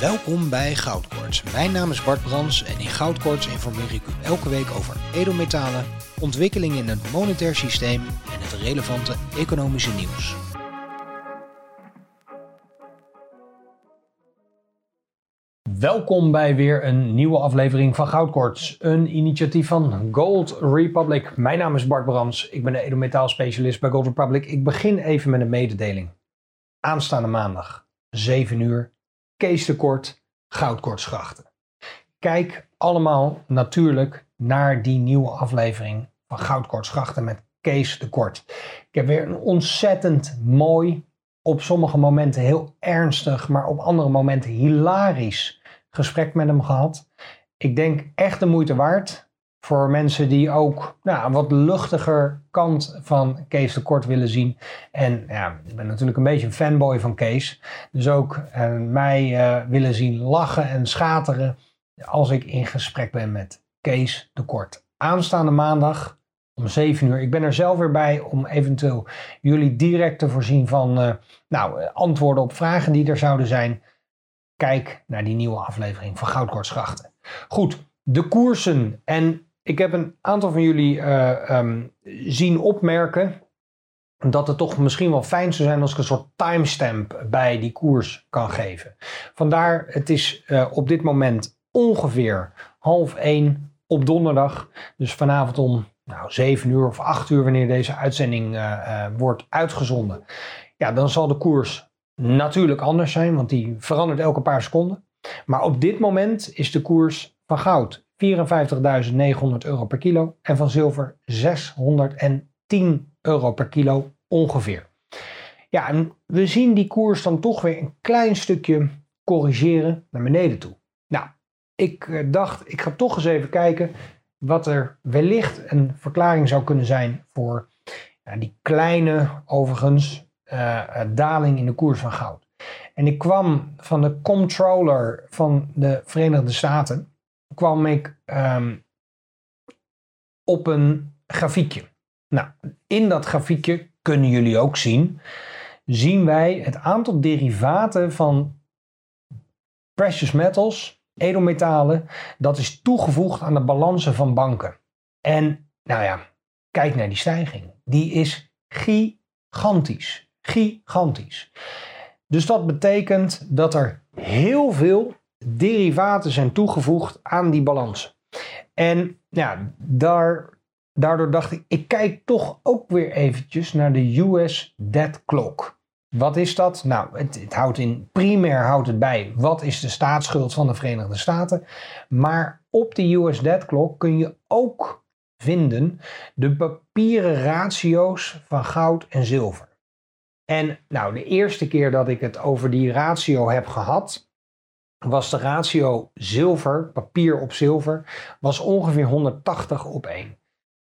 Welkom bij Goudkoorts. Mijn naam is Bart Brans en in Goudkoorts informeer ik u elke week over edelmetalen, ontwikkelingen in het monetair systeem en het relevante economische nieuws. Welkom bij weer een nieuwe aflevering van Goudkorts, een initiatief van Gold Republic. Mijn naam is Bart Brams, ik ben de edelmetaalspecialist bij Gold Republic. Ik begin even met een mededeling. Aanstaande maandag, 7 uur, Kees de Kort, Goudkortsgrachten. Kijk allemaal natuurlijk naar die nieuwe aflevering van Goudkortsgrachten met Kees de Kort. Ik heb weer een ontzettend mooi, op sommige momenten heel ernstig, maar op andere momenten hilarisch gesprek met hem gehad. Ik denk echt de moeite waard voor mensen die ook nou, een wat luchtiger kant van Kees de Kort willen zien. En ja, ik ben natuurlijk een beetje een fanboy van Kees. Dus ook eh, mij uh, willen zien lachen en schateren als ik in gesprek ben met Kees de Kort. Aanstaande maandag om 7 uur. Ik ben er zelf weer bij om eventueel jullie direct te voorzien van uh, nou, antwoorden op vragen die er zouden zijn. Kijk naar die nieuwe aflevering van Goudkortsgrachten. Goed, de koersen. En ik heb een aantal van jullie uh, um, zien opmerken dat het toch misschien wel fijn zou zijn als ik een soort timestamp bij die koers kan geven. Vandaar, het is uh, op dit moment ongeveer half één op donderdag. Dus vanavond om nou, 7 uur of 8 uur, wanneer deze uitzending uh, wordt uitgezonden. Ja, dan zal de koers natuurlijk anders zijn, want die verandert elke paar seconden. Maar op dit moment is de koers van goud 54.900 euro per kilo en van zilver 610 euro per kilo ongeveer. Ja, en we zien die koers dan toch weer een klein stukje corrigeren naar beneden toe. Nou, ik eh, dacht, ik ga toch eens even kijken wat er wellicht een verklaring zou kunnen zijn voor ja, die kleine, overigens, uh, daling in de koers van goud. En ik kwam van de controller van de Verenigde Staten, kwam ik um, op een grafiekje. Nou, in dat grafiekje kunnen jullie ook zien, zien wij het aantal derivaten van precious metals, edelmetalen, dat is toegevoegd aan de balansen van banken. En nou ja, kijk naar die stijging. Die is gigantisch gigantisch. Dus dat betekent dat er heel veel derivaten zijn toegevoegd aan die balans. En ja, daar, daardoor dacht ik, ik kijk toch ook weer eventjes naar de US Debt Clock. Wat is dat? Nou, het, het, houdt in, primair houdt het bij wat is de staatsschuld van de Verenigde Staten. Maar op de US Debt Clock kun je ook vinden de papieren ratio's van goud en zilver. En nou, de eerste keer dat ik het over die ratio heb gehad, was de ratio zilver, papier op zilver, was ongeveer 180 op 1.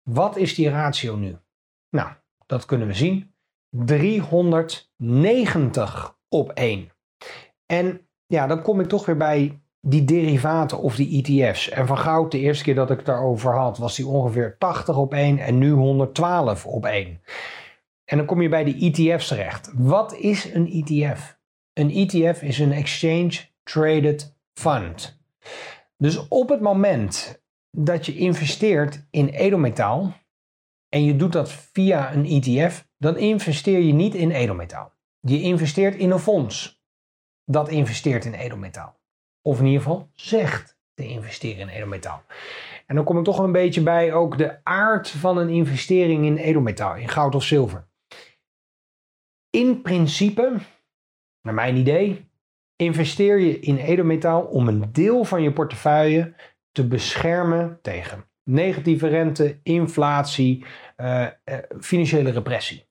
Wat is die ratio nu? Nou, dat kunnen we zien. 390 op 1. En ja, dan kom ik toch weer bij die derivaten of die ETF's. En van goud, de eerste keer dat ik het daarover had, was die ongeveer 80 op 1 en nu 112 op 1. En dan kom je bij de ETF's terecht. Wat is een ETF? Een ETF is een Exchange Traded Fund. Dus op het moment dat je investeert in edelmetaal en je doet dat via een ETF, dan investeer je niet in edelmetaal. Je investeert in een fonds dat investeert in edelmetaal. Of in ieder geval zegt te investeren in edelmetaal. En dan kom ik toch een beetje bij ook de aard van een investering in edelmetaal, in goud of zilver. In principe, naar mijn idee, investeer je in edelmetaal om een deel van je portefeuille te beschermen tegen negatieve rente, inflatie, uh, uh, financiële repressie.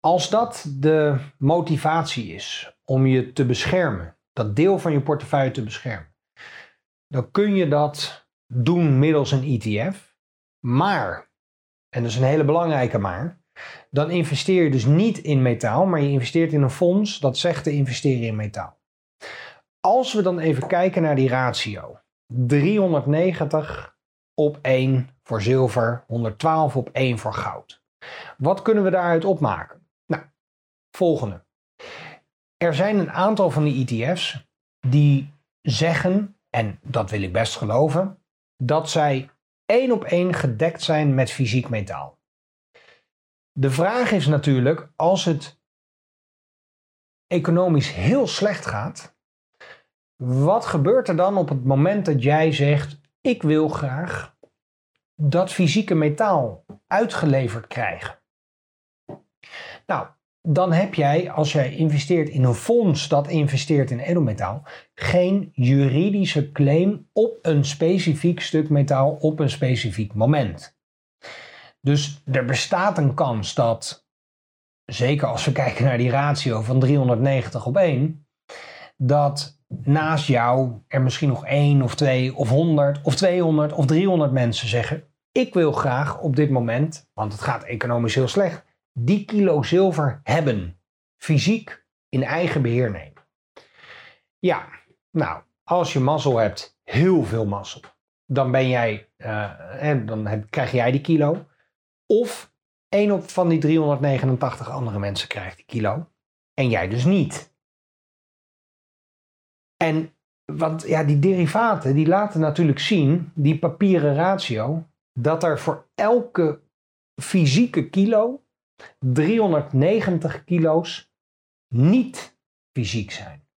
Als dat de motivatie is om je te beschermen, dat deel van je portefeuille te beschermen, dan kun je dat doen middels een ETF. Maar, en dat is een hele belangrijke maar, dan investeer je dus niet in metaal, maar je investeert in een fonds dat zegt te investeren in metaal. Als we dan even kijken naar die ratio. 390 op 1 voor zilver, 112 op 1 voor goud. Wat kunnen we daaruit opmaken? Nou, volgende. er zijn een aantal van die ETF's die zeggen, en dat wil ik best geloven, dat zij één op één gedekt zijn met fysiek metaal. De vraag is natuurlijk, als het economisch heel slecht gaat, wat gebeurt er dan op het moment dat jij zegt: Ik wil graag dat fysieke metaal uitgeleverd krijgen? Nou, dan heb jij, als jij investeert in een fonds dat investeert in edelmetaal, geen juridische claim op een specifiek stuk metaal op een specifiek moment. Dus er bestaat een kans dat, zeker als we kijken naar die ratio van 390 op 1, dat naast jou er misschien nog één of twee of 100 of 200 of 300 mensen zeggen: Ik wil graag op dit moment, want het gaat economisch heel slecht, die kilo zilver hebben. Fysiek in eigen beheer nemen. Ja, nou, als je mazzel hebt, heel veel mazzel, dan ben jij, en dan krijg jij die kilo. Of één op van die 389 andere mensen krijgt die kilo. En jij dus niet. En want ja, die derivaten die laten natuurlijk zien, die papieren ratio, dat er voor elke fysieke kilo 390 kilo's niet fysiek zijn.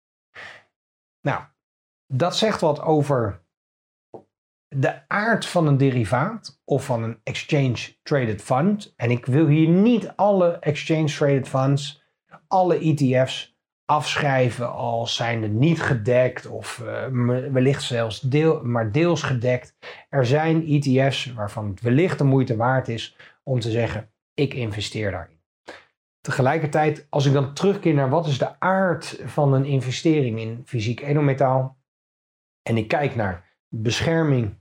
Nou, dat zegt wat over de aard van een derivaat of van een exchange traded fund. En ik wil hier niet alle exchange traded funds, alle ETF's afschrijven als zijnde niet gedekt of uh, wellicht zelfs deel, maar deels gedekt. Er zijn ETF's waarvan het wellicht de moeite waard is om te zeggen: ik investeer daarin. Tegelijkertijd, als ik dan terugkeer naar wat is de aard van een investering in fysiek edelmetaal en ik kijk naar bescherming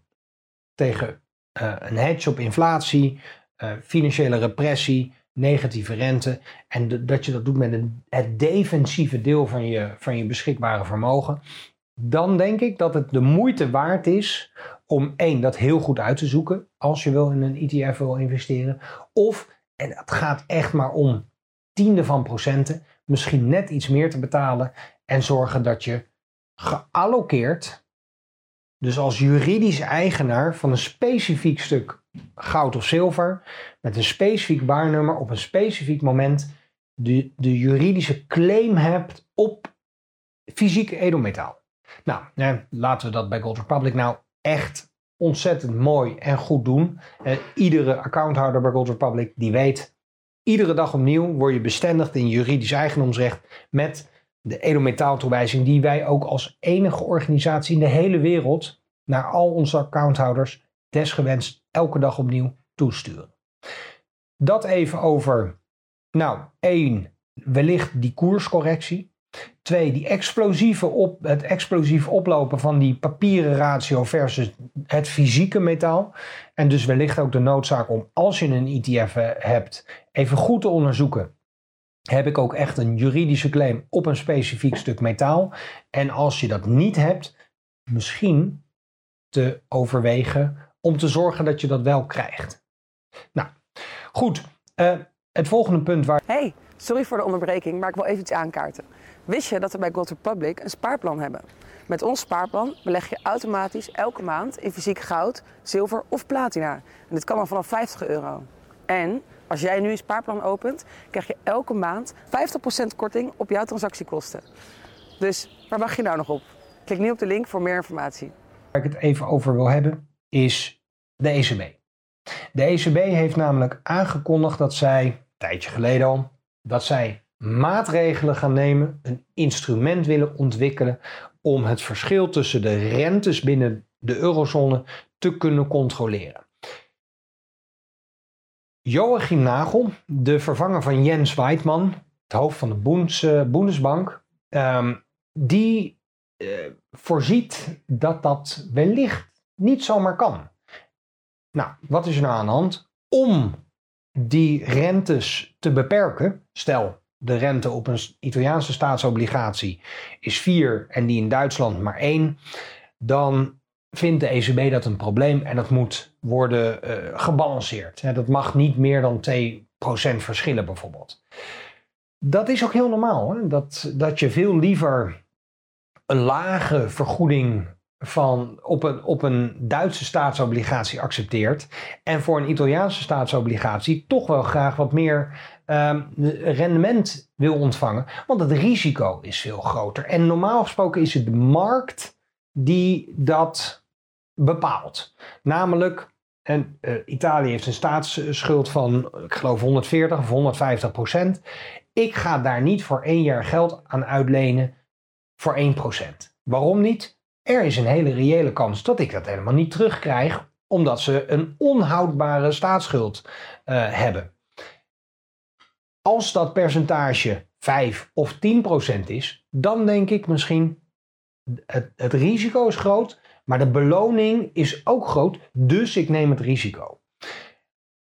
tegen uh, een hedge op inflatie, uh, financiële repressie, negatieve rente en dat je dat doet met een, het defensieve deel van je, van je beschikbare vermogen, dan denk ik dat het de moeite waard is om één, dat heel goed uit te zoeken als je wil in een ETF wil investeren. Of, en het gaat echt maar om tiende van procenten, misschien net iets meer te betalen en zorgen dat je geallokeerd, dus als juridisch eigenaar van een specifiek stuk goud of zilver, met een specifiek waarnummer op een specifiek moment, de, de juridische claim hebt op fysiek edelmetaal. Nou, laten we dat bij Gold Republic nou echt ontzettend mooi en goed doen. Eh, iedere accounthouder bij Gold Republic die weet, iedere dag opnieuw word je bestendigd in juridisch eigendomsrecht met de edelmetaaltoewijzing die wij ook als enige organisatie in de hele wereld naar al onze accounthouders desgewenst elke dag opnieuw toesturen. Dat even over, nou, één, wellicht die koerscorrectie. Twee, die explosieve op, het explosief oplopen van die papieren ratio versus het fysieke metaal. En dus wellicht ook de noodzaak om, als je een ETF hebt, even goed te onderzoeken. Heb ik ook echt een juridische claim op een specifiek stuk metaal? En als je dat niet hebt, misschien te overwegen om te zorgen dat je dat wel krijgt. Nou, goed. Uh, het volgende punt waar. Hey, sorry voor de onderbreking, maar ik wil even iets aankaarten. Wist je dat we bij Gold Republic een spaarplan hebben? Met ons spaarplan beleg je automatisch elke maand in fysiek goud, zilver of platina. En dit kan al vanaf 50 euro. En als jij nu een spaarplan opent, krijg je elke maand 50% korting op jouw transactiekosten. Dus waar wacht je nou nog op? Klik nu op de link voor meer informatie. Waar ik het even over wil hebben, is de ECB. De ECB heeft namelijk aangekondigd dat zij, een tijdje geleden al, dat zij maatregelen gaan nemen, een instrument willen ontwikkelen om het verschil tussen de rentes binnen de eurozone te kunnen controleren. Joachim Nagel, de vervanger van Jens Weidmann, het hoofd van de Bundes, uh, Bundesbank, um, die uh, voorziet dat dat wellicht niet zomaar kan. Nou, wat is er nou aan de hand? Om die rentes te beperken, stel de rente op een Italiaanse staatsobligatie is 4 en die in Duitsland maar 1, dan vindt de ECB dat een probleem en dat moet worden uh, gebalanceerd. dat mag niet meer dan 2% verschillen bijvoorbeeld. dat is ook heel normaal. Dat, dat je veel liever een lage vergoeding van, op, een, op een Duitse staatsobligatie accepteert. En voor een Italiaanse staatsobligatie toch wel graag wat meer um, rendement wil ontvangen. Want het risico is veel groter. En normaal gesproken is het de markt die dat bepaalt. Namelijk, en, uh, Italië heeft een staatsschuld van, ik geloof, 140 of 150 procent. Ik ga daar niet voor één jaar geld aan uitlenen voor 1 procent. Waarom niet? Er is een hele reële kans dat ik dat helemaal niet terugkrijg, omdat ze een onhoudbare staatsschuld uh, hebben. Als dat percentage 5 of 10 procent is, dan denk ik misschien het, het risico is groot, maar de beloning is ook groot, dus ik neem het risico.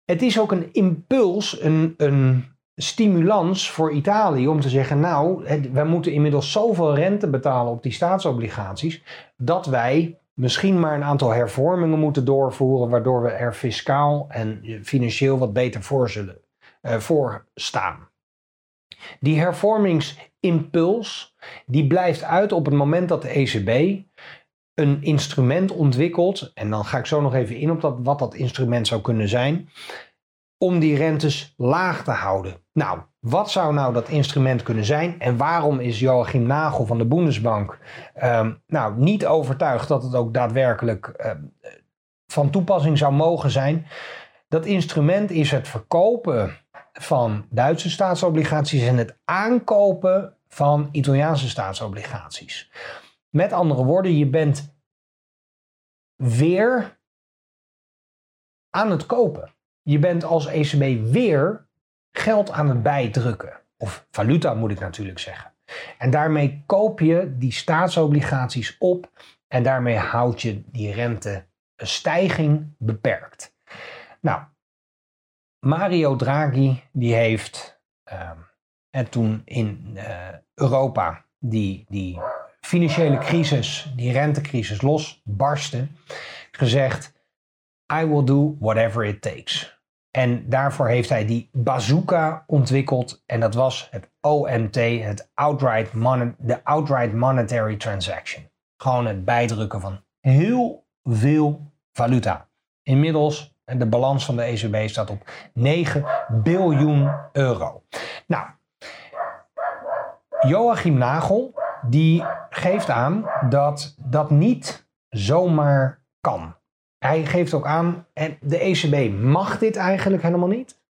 Het is ook een impuls, een, een stimulans voor Italië om te zeggen: Nou, wij moeten inmiddels zoveel rente betalen op die staatsobligaties, dat wij misschien maar een aantal hervormingen moeten doorvoeren, waardoor we er fiscaal en financieel wat beter voor zullen uh, voor staan. Die hervormingsimpuls die blijft uit op het moment dat de ECB een instrument ontwikkelt, en dan ga ik zo nog even in op dat, wat dat instrument zou kunnen zijn, om die rentes laag te houden. Nou, wat zou nou dat instrument kunnen zijn en waarom is Joachim Nagel van de Bundesbank um, nou, niet overtuigd dat het ook daadwerkelijk uh, van toepassing zou mogen zijn? Dat instrument is het verkopen van Duitse staatsobligaties en het aankopen van Italiaanse staatsobligaties. Met andere woorden, je bent weer aan het kopen. Je bent als ECB weer geld aan het bijdrukken. Of valuta moet ik natuurlijk zeggen. En daarmee koop je die staatsobligaties op en daarmee houd je die rentestijging beperkt. Nou, Mario Draghi die heeft uh, en toen in uh, Europa die, die financiële crisis, die rentecrisis losbarstte, gezegd: I will do whatever it takes. En daarvoor heeft hij die bazooka ontwikkeld. En dat was het OMT, het outright de Outright Monetary Transaction. Gewoon het bijdrukken van heel veel valuta. Inmiddels, de balans van de ECB staat op 9 biljoen euro. Nou, Joachim Nagel, die geeft aan dat dat niet zomaar kan. Hij geeft ook aan, en de ECB mag dit eigenlijk helemaal niet.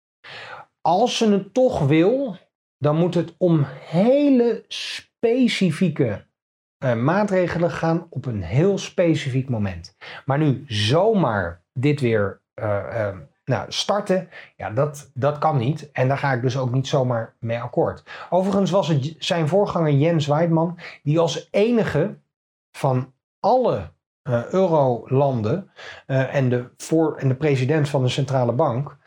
Als ze het toch wil, dan moet het om hele specifieke uh, maatregelen gaan op een heel specifiek moment. Maar nu zomaar dit weer uh, nou, starten, ja, dat, dat kan niet. En daar ga ik dus ook niet zomaar mee akkoord. Overigens was het zijn voorganger Jens Weidman, die als enige van alle uh, eurolanden uh, en, de voor, en de president van de centrale bank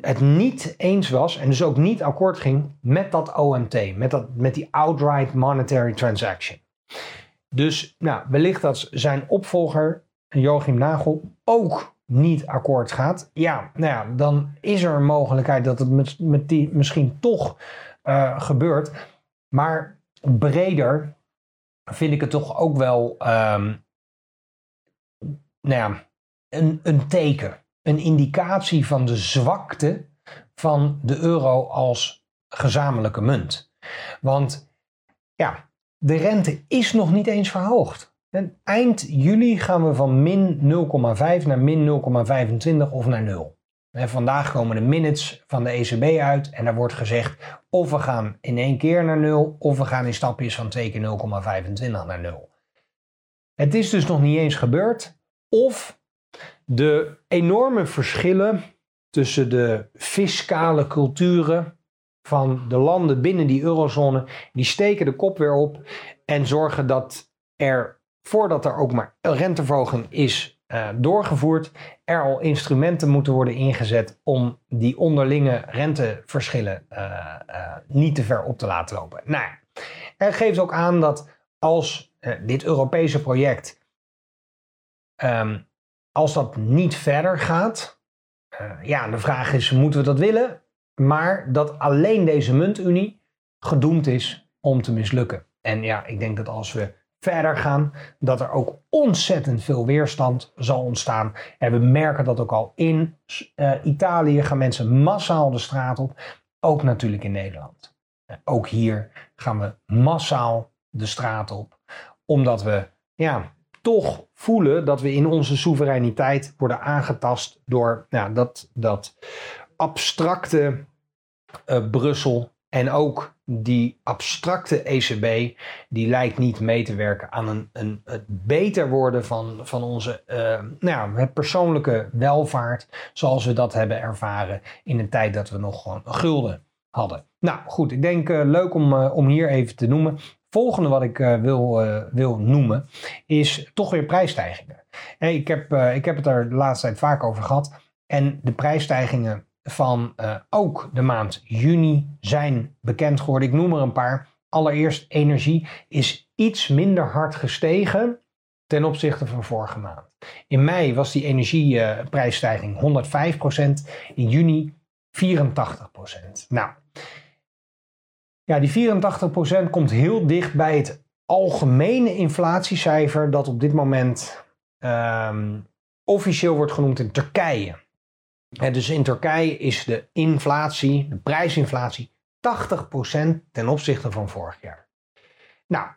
het niet eens was en dus ook niet akkoord ging met dat OMT, met, dat, met die outright monetary transaction. Dus nou, wellicht dat zijn opvolger, Joachim Nagel, ook niet akkoord gaat. Ja, nou ja, dan is er een mogelijkheid dat het met, met die misschien toch uh, gebeurt. Maar breder vind ik het toch ook wel um, nou ja, een, een teken, een indicatie van de zwakte van de euro als gezamenlijke munt. Want ja, de rente is nog niet eens verhoogd. Eind juli gaan we van min 0,5 naar min 0,25 of naar 0. En vandaag komen de minutes van de ECB uit en daar wordt gezegd of we gaan in één keer naar 0 of we gaan in stapjes van 2 keer 0,25 naar 0. Het is dus nog niet eens gebeurd of de enorme verschillen tussen de fiscale culturen van de landen binnen die eurozone, die steken de kop weer op en zorgen dat er, voordat er ook maar een is uh, doorgevoerd, er al instrumenten moeten worden ingezet om die onderlinge renteverschillen uh, uh, niet te ver op te laten lopen. Nou er geeft ook aan dat als dit Europese project Um, als dat niet verder gaat, ja, de vraag is, moeten we dat willen? maar dat alleen deze muntunie gedoemd is om te mislukken. En ja, ik denk dat als we verder gaan, dat er ook ontzettend veel weerstand zal ontstaan. En we merken dat ook al in uh, Italië gaan mensen massaal de straat op. Ook natuurlijk in Nederland. ook hier gaan we massaal de straat op. Omdat we ja, toch voelen dat we in onze soevereiniteit worden aangetast door ja, dat, dat abstracte uh, Brussel en ook die abstracte ECB, die lijkt niet mee te werken aan een, een, het beter worden van, van onze uh, nou, het persoonlijke welvaart, zoals we dat hebben ervaren in een tijd dat we nog gewoon gulden hadden. Nou goed, ik denk uh, leuk om, uh, om hier even te noemen. Volgende wat ik wil, wil noemen is toch weer prijsstijgingen. Ik, heb, ik heb het er de laatste tijd vaak over gehad. En de prijsstijgingen van uh, ook de maand juni zijn bekend geworden. Ik noem er een paar. Allereerst energie is iets minder hard gestegen ten opzichte van vorige maand. In mei was die energieprijsstijging 105%, in juni 84%. Nou, ja, die 84% komt heel dicht bij het algemene inflatiecijfer dat op dit moment um, officieel wordt genoemd in Turkije dus in Turkije is de inflatie, de prijsinflatie, 80% ten opzichte van vorig jaar. Nou,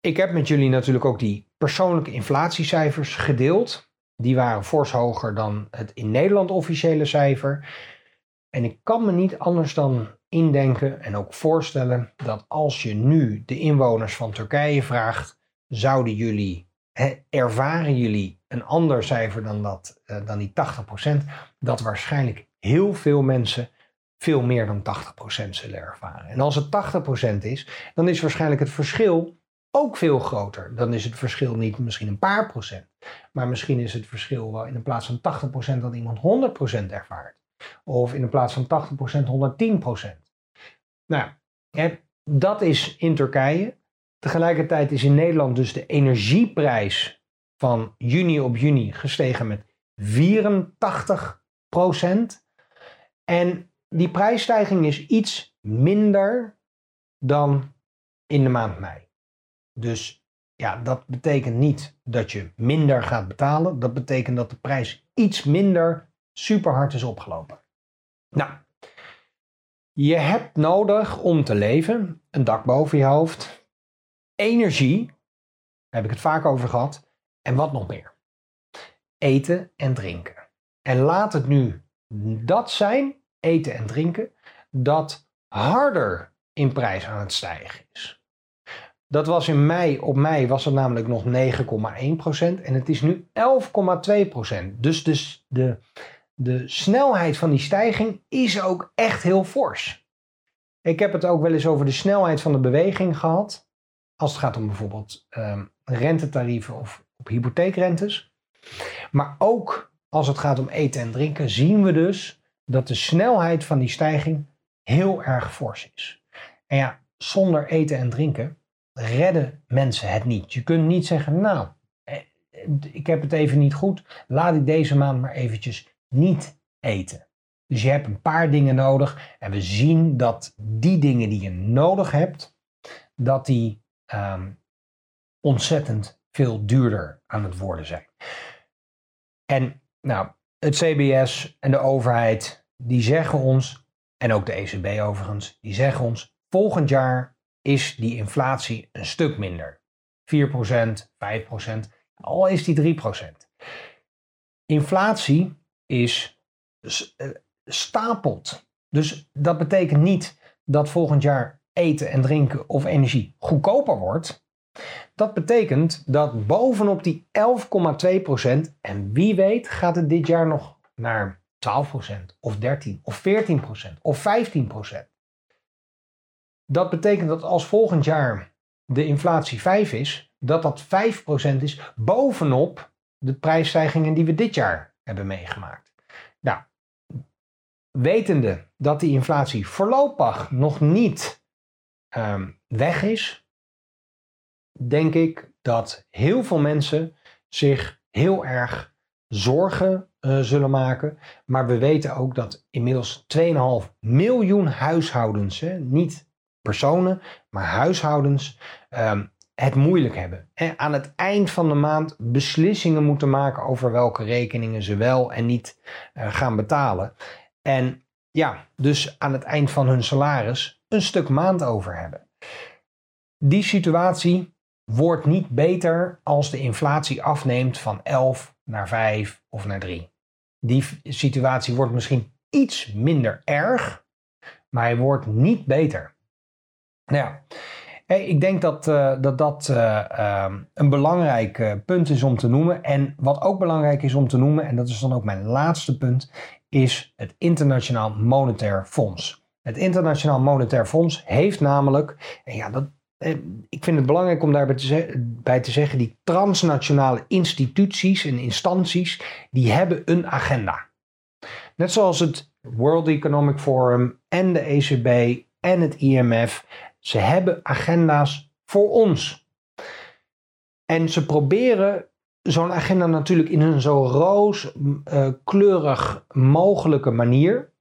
ik heb met jullie natuurlijk ook die persoonlijke inflatiecijfers gedeeld. Die waren fors hoger dan het in Nederland officiële cijfer. En ik kan me niet anders dan indenken en ook voorstellen dat als je nu de inwoners van Turkije vraagt, zouden jullie ervaren jullie een ander cijfer dan, dat, uh, dan die 80%, dat waarschijnlijk heel veel mensen veel meer dan 80% zullen ervaren. En als het 80% is, dan is waarschijnlijk het verschil ook veel groter. Dan is het verschil niet misschien een paar procent, maar misschien is het verschil wel in plaats van 80% dat iemand 100% ervaart. Of in plaats van 80% 110%. Nou, dat is in Turkije. Tegelijkertijd is in Nederland dus de energieprijs van juni op juni gestegen met 84% En die prijsstijging is iets minder dan in de maand mei. Dus ja, dat betekent niet dat je minder gaat betalen. Dat betekent dat de prijs iets minder super hard is opgelopen. Nou, je hebt nodig om te leven een dak boven je hoofd, energie, daar heb ik het vaak over gehad, en wat nog meer. Eten en drinken. En laat het nu dat zijn, eten en drinken, dat harder in prijs aan het stijgen is. Dat was in mei, op mei was het namelijk nog 9,1% en het is nu 11,2%. Dus de, de, de snelheid van die stijging is ook echt heel fors. Ik heb het ook wel eens over de snelheid van de beweging gehad. Als het gaat om bijvoorbeeld um, rentetarieven of op hypotheekrentes. Maar ook als het gaat om eten en drinken, zien we dus dat de snelheid van die stijging heel erg fors is. En ja, zonder eten en drinken redden mensen het niet. Je kunt niet zeggen, nou, eh, ik heb het even niet goed, laat ik deze maand maar eventjes niet eten. Dus je hebt een paar dingen nodig en we zien dat die dingen die je nodig hebt, dat die um, ontzettend veel duurder aan het worden zijn. En nou, het CBS en de overheid, die zeggen ons, en ook de ECB overigens, die zeggen ons, volgend jaar is die inflatie een stuk minder. 4%, 5%, al is die 3%. Inflatie is eh, stapelt. Dus dat betekent niet dat volgend jaar eten en drinken of energie goedkoper wordt. Dat betekent dat bovenop die 11,2% en wie weet gaat het dit jaar nog naar 12% of 13 of 14% of 15%. Dat betekent dat als volgend jaar de inflatie 5 is, dat dat 5% is bovenop de prijsstijgingen die we dit jaar hebben meegemaakt. Nou, wetende dat die inflatie voorlopig nog niet um, weg is, denk ik dat heel veel mensen zich heel erg zorgen uh, zullen maken. Maar we weten ook dat inmiddels 2,5 miljoen huishoudens, hè, niet personen, maar huishoudens, um, het moeilijk hebben. En aan het eind van de maand beslissingen moeten maken over welke rekeningen ze wel en niet uh, gaan betalen. En ja, dus aan het eind van hun salaris een stuk maand over hebben. Die situatie wordt niet beter als de inflatie afneemt van 11 naar 5 of naar 3. Die situatie wordt misschien iets minder erg, maar hij wordt niet beter. Nou ja, ik denk dat uh, dat, dat uh, uh, een belangrijk eh, punt is om te noemen. En wat ook belangrijk is om te noemen, en dat is dan ook mijn laatste punt, is het Internationaal Monetair Fonds. Het Internationaal Monetair Fonds heeft namelijk, en ja, dat, eh, ik vind het belangrijk om daarbij te, bij te zeggen, die transnationale instituties en instanties, die hebben een agenda. Net zoals het World Economic Forum en de ECB en het IMF, ze hebben agenda's voor ons. En ze proberen zo'n agenda natuurlijk in een zo rooskleurig uh, mogelijke manier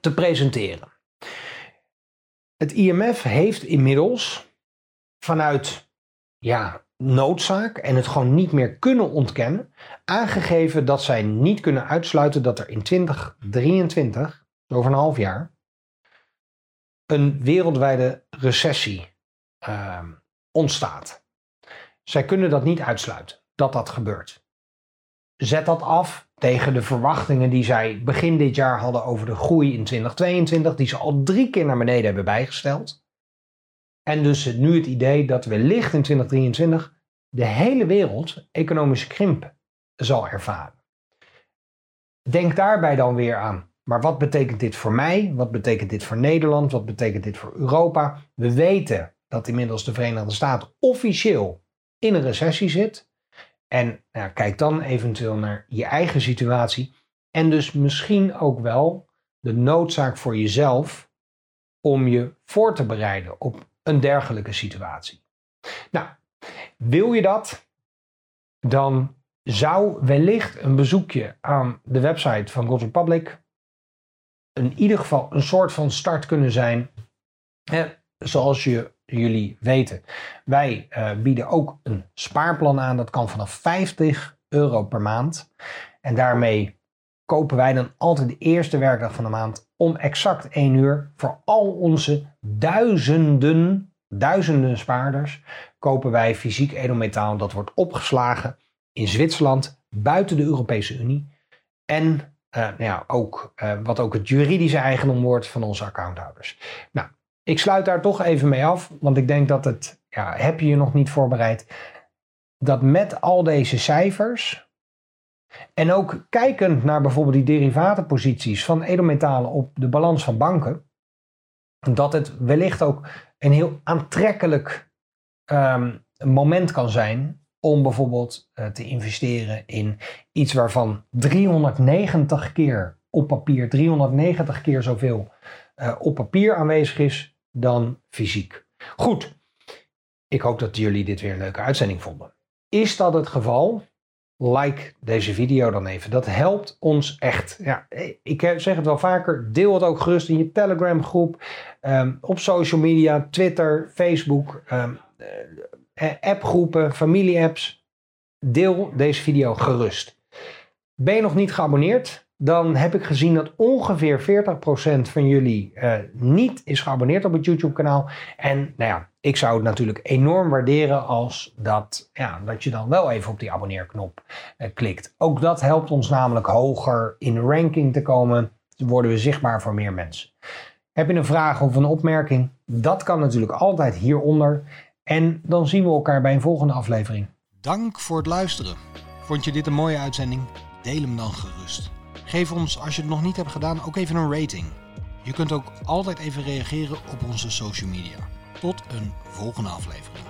te presenteren. Het IMF heeft inmiddels vanuit ja, noodzaak en het gewoon niet meer kunnen ontkennen, aangegeven dat zij niet kunnen uitsluiten dat er in 2023, over een half jaar, een wereldwijde recessie uh, ontstaat. Zij kunnen dat niet uitsluiten, dat dat gebeurt. Zet dat af tegen de verwachtingen die zij begin dit jaar hadden over de groei in 2022, die ze al drie keer naar beneden hebben bijgesteld. En dus nu het idee dat wellicht in 2023 de hele wereld economische krimp zal ervaren. Denk daarbij dan weer aan. Maar wat betekent dit voor mij? Wat betekent dit voor Nederland? Wat betekent dit voor Europa? We weten dat inmiddels de Verenigde Staten officieel in een recessie zit. En kijk dan eventueel naar je eigen situatie. En dus misschien ook wel de noodzaak voor jezelf om je voor te bereiden op een dergelijke situatie. Nou, wil je dat? Dan zou wellicht een bezoekje aan de website van Gold Republic in ieder geval een soort van start kunnen zijn. Hè, zoals je, jullie weten, wij uh, bieden ook een spaarplan aan. Dat kan vanaf 50 euro per maand. En daarmee kopen wij dan altijd de eerste werkdag van de maand om exact 1 uur voor al onze duizenden, duizenden spaarders kopen wij fysiek edelmetaal. Dat wordt opgeslagen in Zwitserland, buiten de Europese Unie. En uh, nou ja, ook, uh, wat ook het juridische eigendom wordt van onze accounthouders. Nou, ik sluit daar toch even mee af, want ik denk dat het, ja, heb je je nog niet voorbereid, dat met al deze cijfers en ook kijkend naar bijvoorbeeld die derivatenposities van edelmetalen op de balans van banken, dat het wellicht ook een heel aantrekkelijk um, moment kan zijn om bijvoorbeeld uh, te investeren in iets waarvan 390 keer op papier, 390 keer zoveel uh, op papier aanwezig is dan fysiek. Goed, ik hoop dat jullie dit weer een leuke uitzending vonden. Is dat het geval? Like deze video dan even. Dat helpt ons echt. Ja, ik zeg het wel vaker. Deel het ook gerust in je Telegram groep. Um, op social media, Twitter, Facebook. Um, uh, appgroepen, familie-apps. Deel deze video gerust. Ben je nog niet geabonneerd? Dan heb ik gezien dat ongeveer 40% van jullie uh, niet is geabonneerd op het YouTube-kanaal. En nou ja, ik zou het natuurlijk enorm waarderen als dat, ja, dat je dan wel even op die abonneerknop uh, klikt. Ook dat helpt ons namelijk hoger in de ranking te komen. Dan worden we zichtbaar voor meer mensen. Heb je een vraag of een opmerking? Dat kan natuurlijk altijd hieronder. En dan zien we elkaar bij een volgende aflevering. Dank voor het luisteren. Vond je dit een mooie uitzending? Deel hem dan gerust. Geef ons, als je het nog niet hebt gedaan, ook even een rating. Je kunt ook altijd even reageren op onze social media. Tot een volgende aflevering.